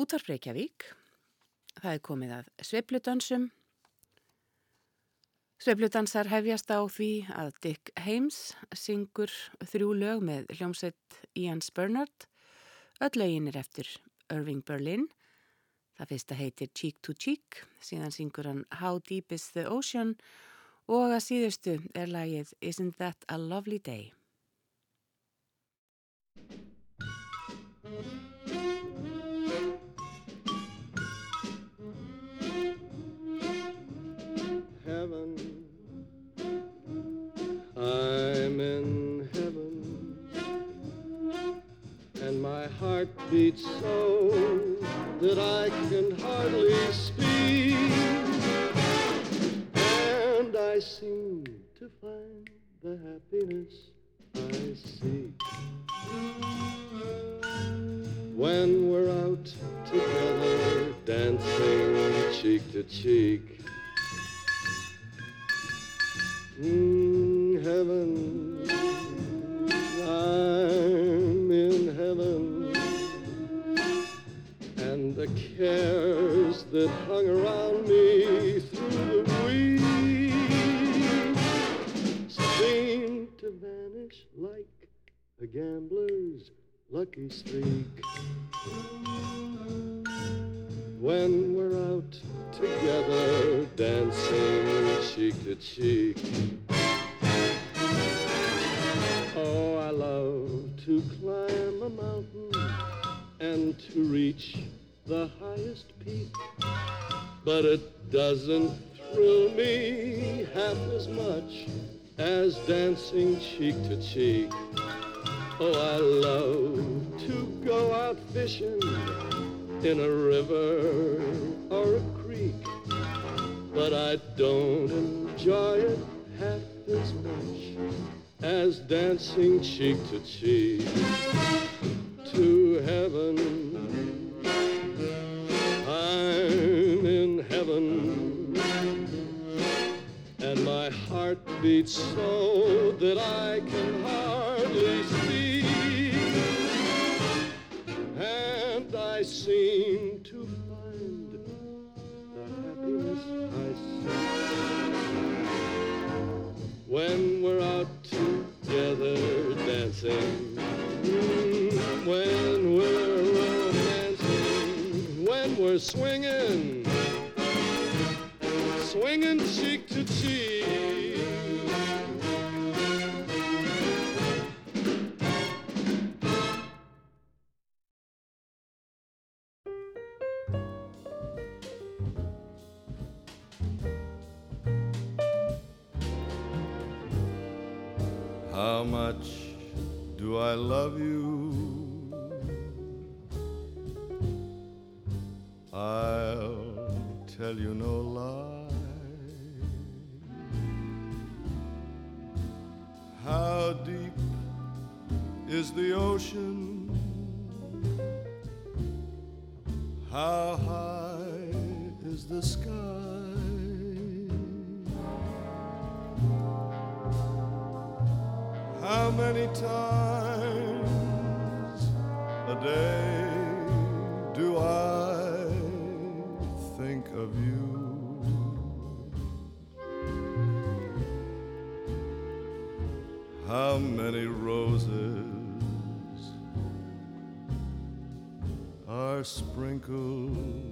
Útvarf Reykjavík. Það er komið að sveipludansum. Sveipludansar hefjast á því að Dick Heims syngur þrjú lög með hljómsveit Ian Spurnard. Öll lögin er eftir Irving Berlin. Það fyrsta heitir Cheek to Cheek, síðan syngur hann How Deep is the Ocean og að síðustu er lagið Isn't That a Lovely Day. Heart beats so that I can hardly speak. And I seem to find the happiness I seek. When we're out together, dancing cheek to cheek. Mm, heaven, cares that hung around me through the week seem to vanish like a gambler's lucky streak. When we're out together, dancing cheek to cheek. Oh, I love to climb a mountain and to reach the highest peak. But it doesn't thrill me half as much as dancing cheek to cheek. Oh, I love to go out fishing in a river or a creek, but I don't enjoy it half as much as dancing cheek to cheek to heaven. I'm in heaven, and my heart beats so that I can hardly speak. And I seem to find the happiness I seek when we're out together dancing. When swinging, swinging cheek to cheek. How much do I love you? I'll tell you no lie. How deep is the ocean? How high is the sky? How many times a day are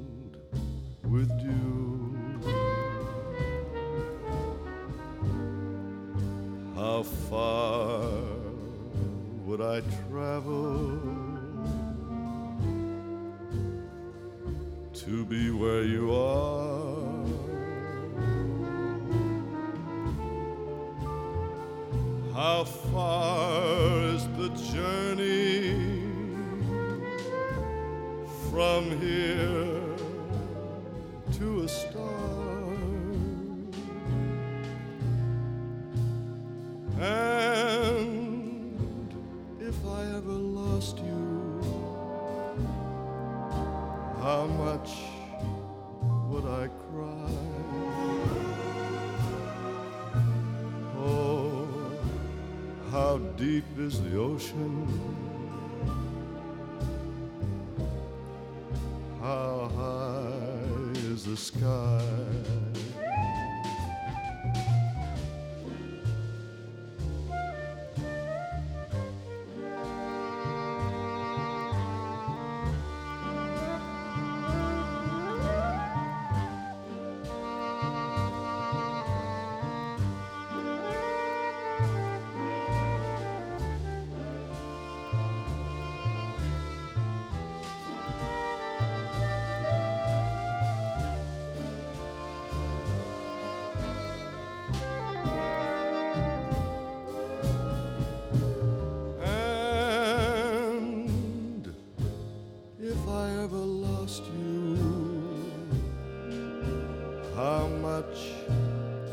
how much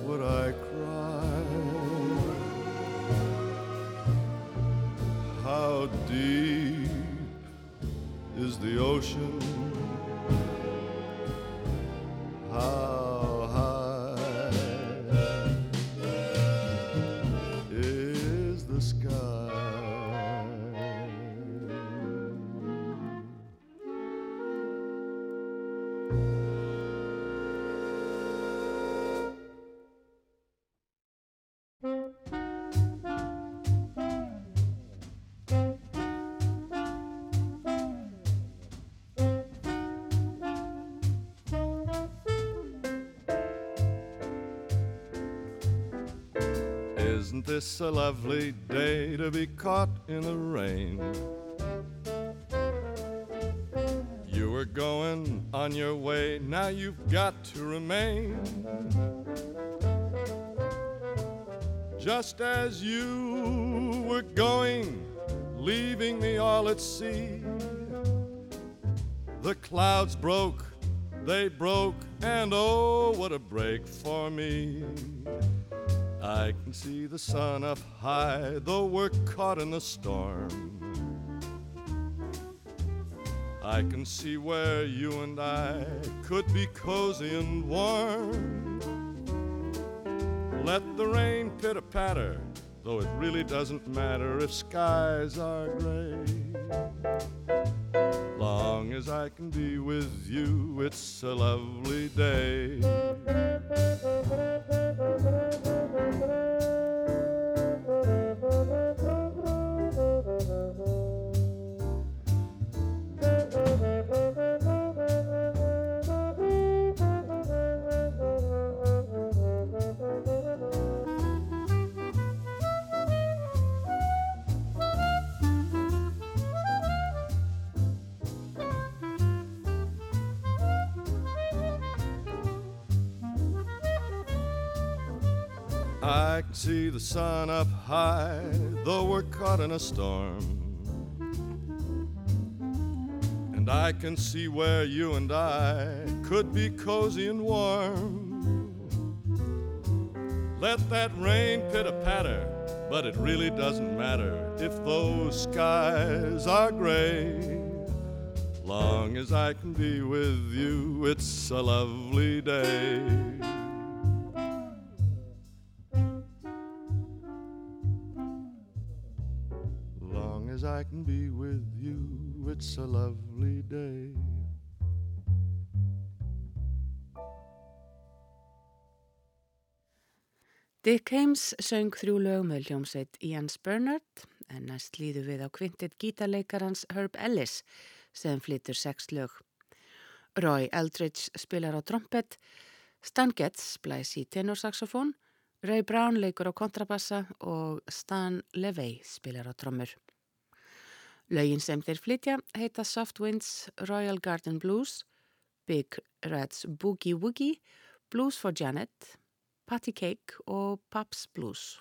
would I cry? How deep is the ocean? This a lovely day to be caught in the rain? You were going on your way, now you've got to remain. Just as you were going, leaving me all at sea, the clouds broke, they broke, and oh, what a break for me. I can see the sun up high, though we're caught in the storm. I can see where you and I could be cozy and warm. Let the rain pitter patter, though it really doesn't matter if skies are gray. Long as I can be with you, it's a lovely day. I can see the sun up high, though we're caught in a storm. And I can see where you and I could be cozy and warm. Let that rain pitter patter, but it really doesn't matter if those skies are gray. Long as I can be with you, it's a lovely day. As I can be with you, it's a lovely day. Dick Heims söng þrjú lög með hljómsveit Ian Bernard en næst líðu við á kvintit gítarleikarans Herb Ellis sem flytur sex lög. Roy Eldridge spilar á trompet, Stan Getz blæs í tenorsaxofón, Ray Brown leikur á kontrabassa og Stan Levey spilar á trommur. Lögin sem þeir flytja heita Soft Winds, Royal Garden Blues, Big Red's Boogie Woogie, Blues for Janet, Patty Cake og Paps Blues.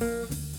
Música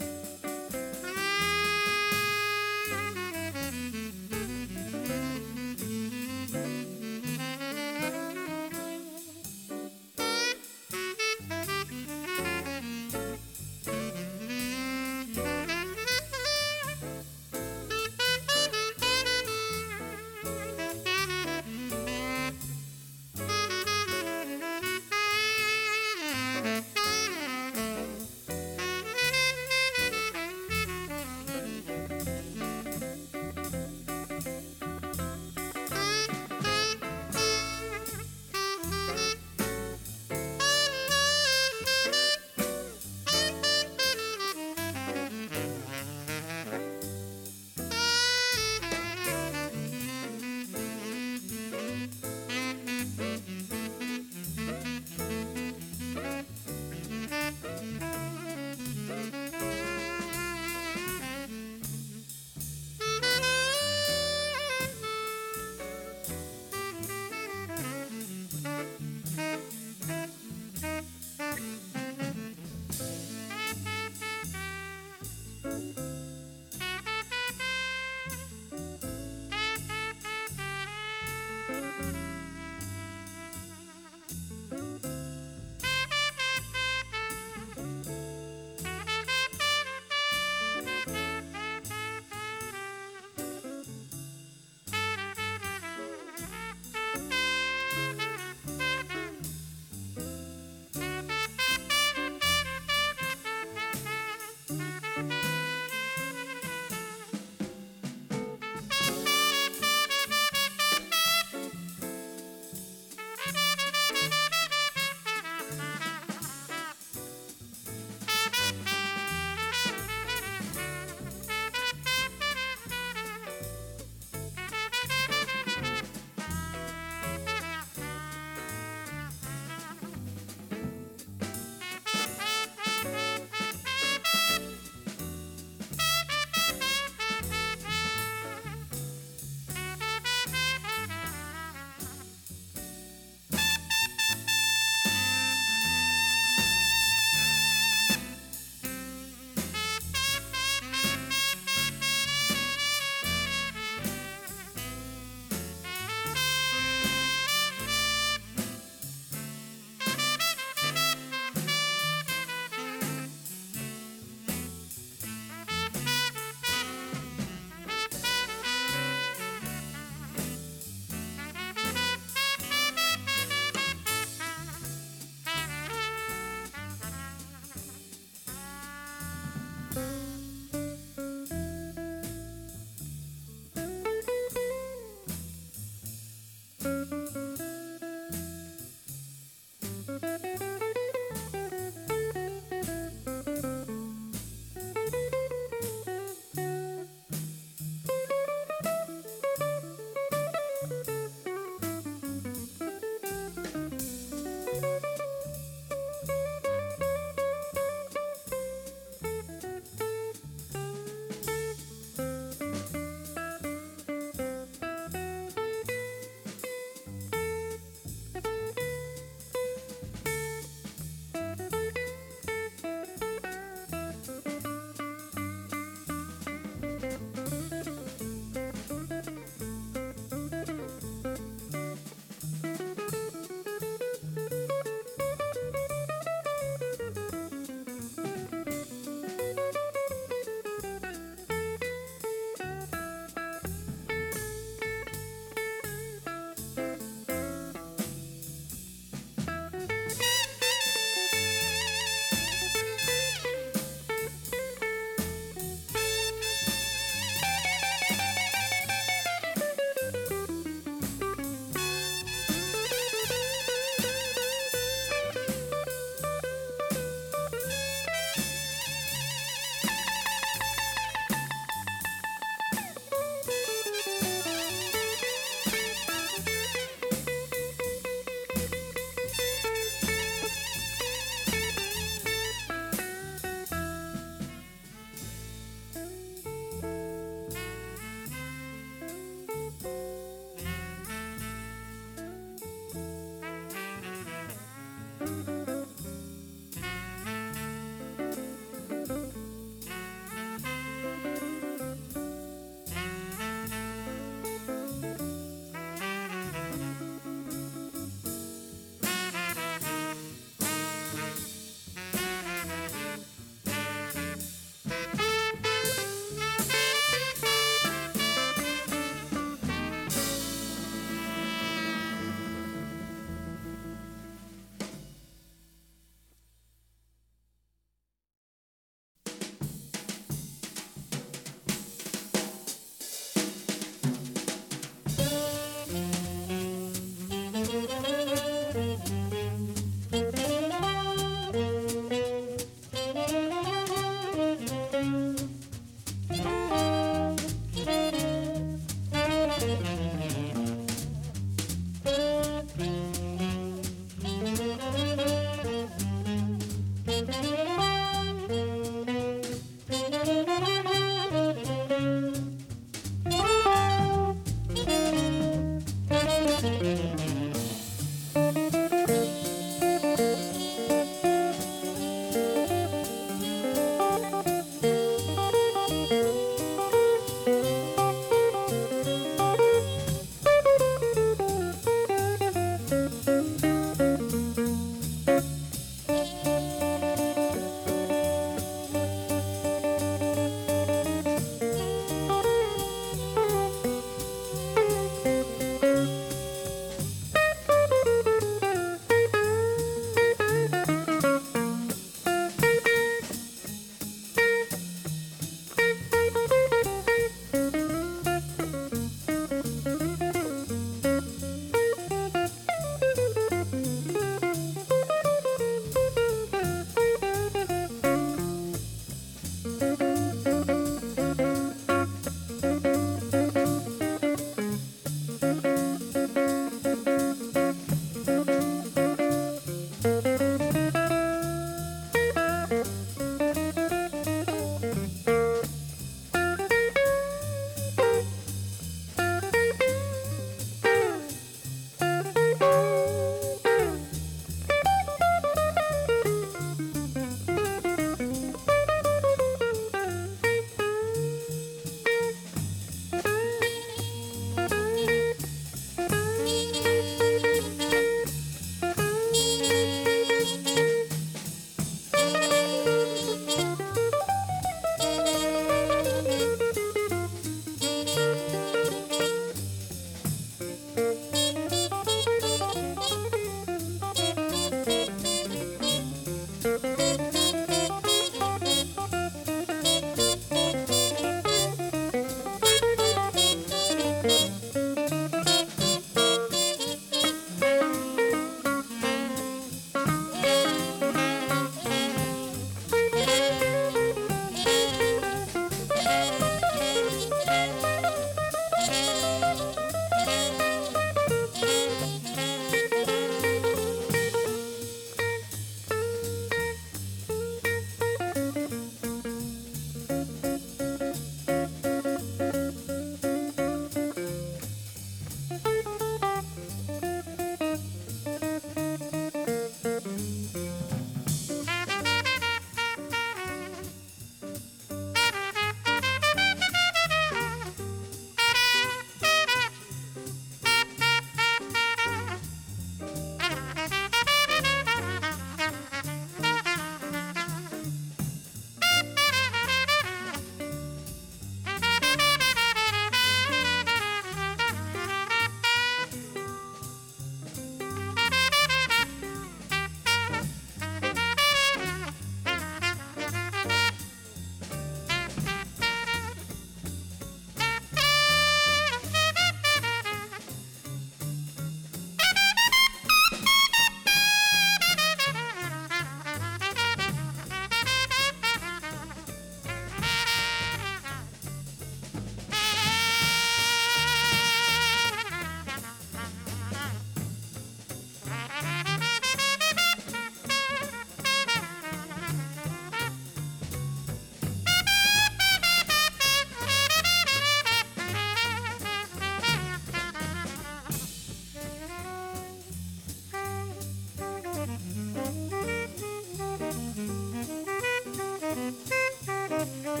なる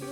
ほど。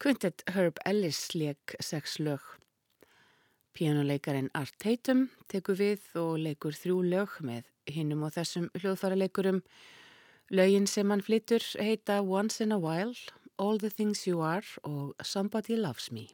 Quintet Herb Ellis leik sex lög. Pianoleikarin Art Tatum tekur við og leikur þrjú lög með hinnum og þessum hljóðfæraleikurum. Lögin sem hann flyttur heita Once in a While, All the Things You Are og Somebody Loves Me.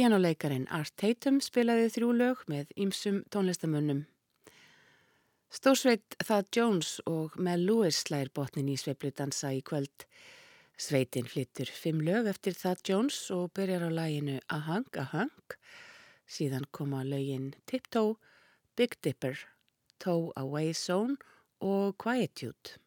Pianoleikarin Art Tatum spilaði þrjú lög með ýmsum tónlistamönnum. Stórsveit Thad Jones og Mel Lewis slæðir botnin í sveipludansa í kvöld. Sveitin flyttur fimm lög eftir Thad Jones og byrjar á læginu A Hunk, A Hunk. Síðan koma lögin Tiptoe, Big Dipper, Toe Away Zone og Quietude.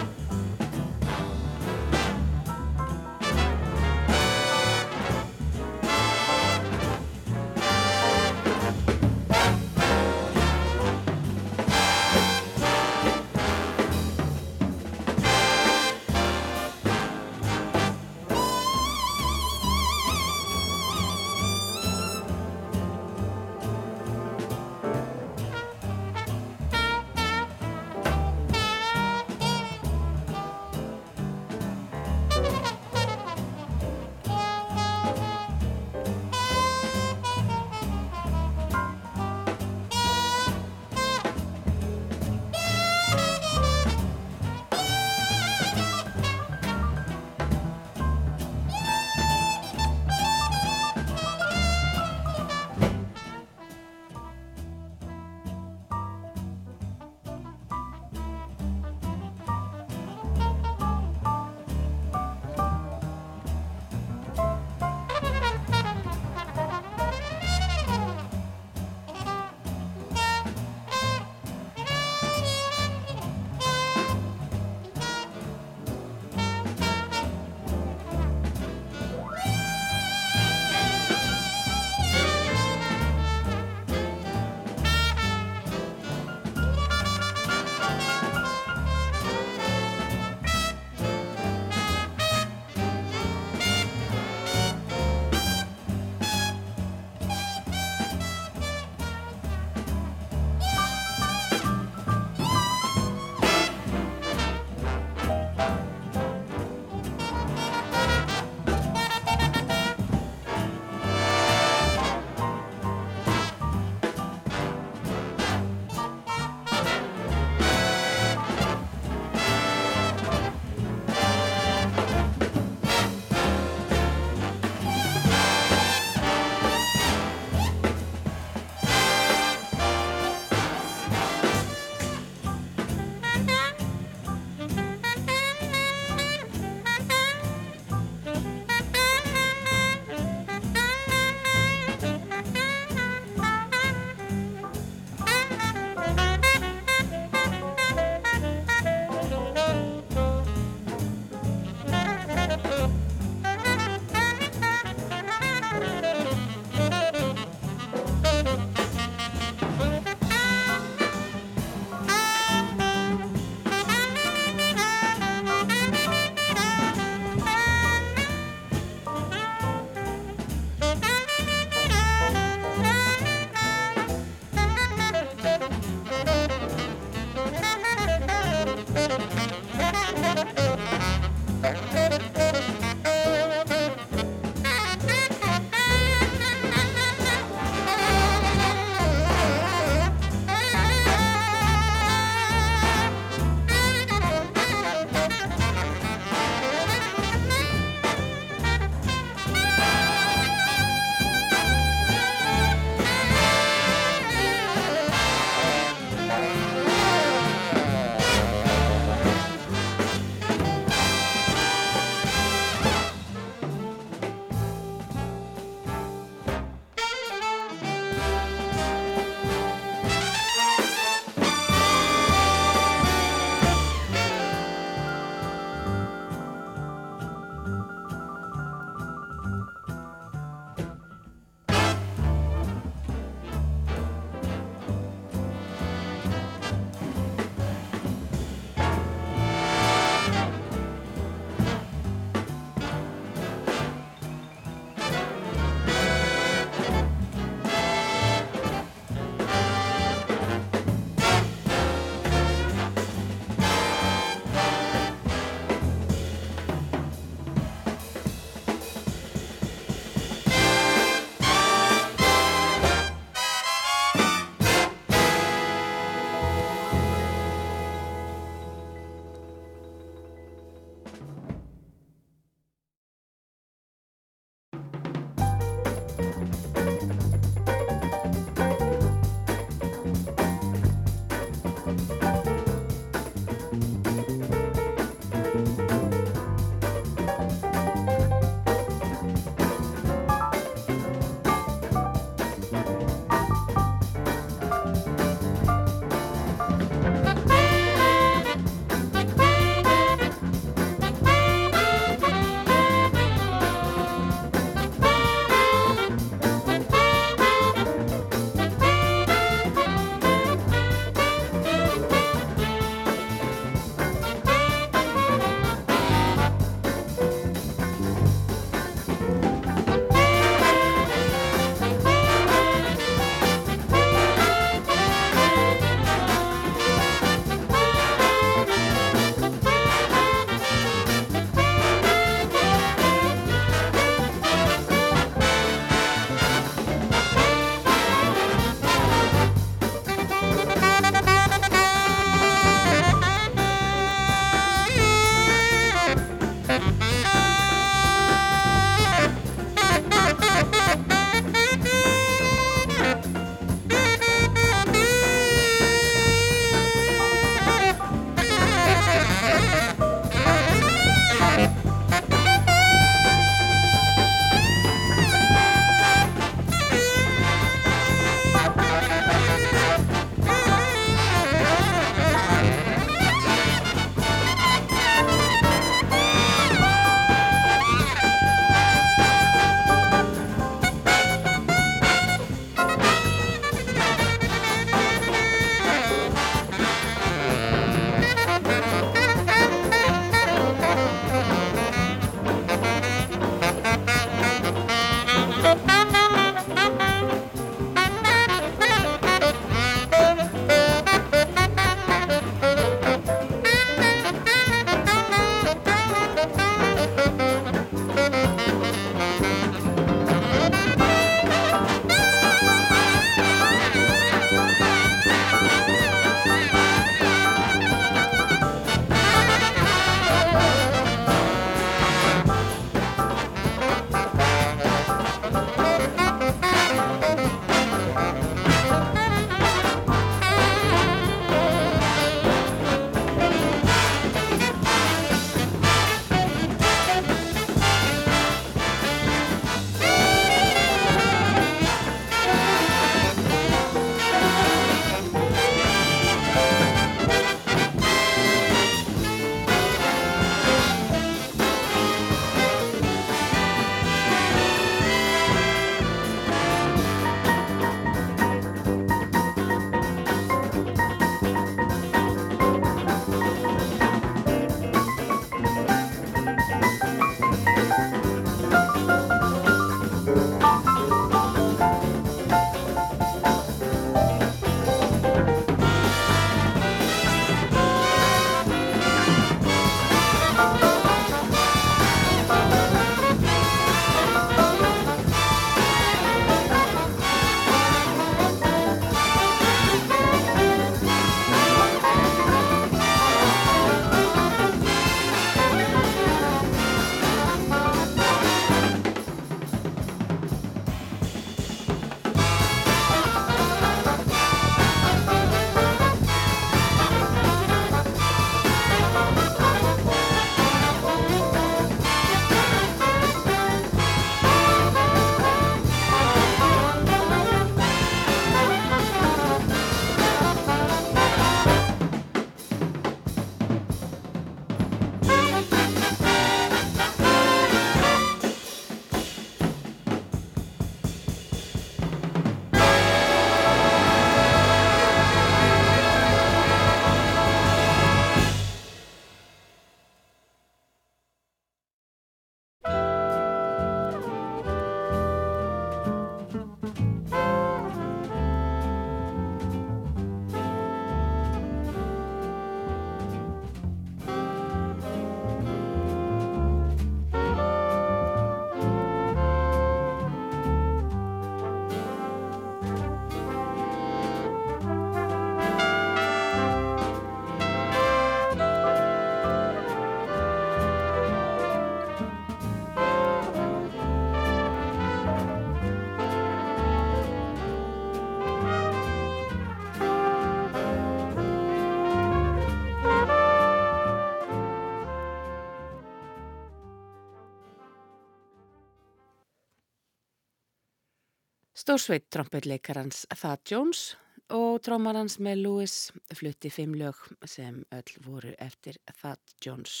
Stórsveit trompetleikarans Thad Jones og trómarans með Lewis flutti fimm lög sem öll voru eftir Thad Jones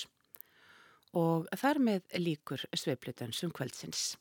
og þar með líkur sveiplutan sem kvöldsins.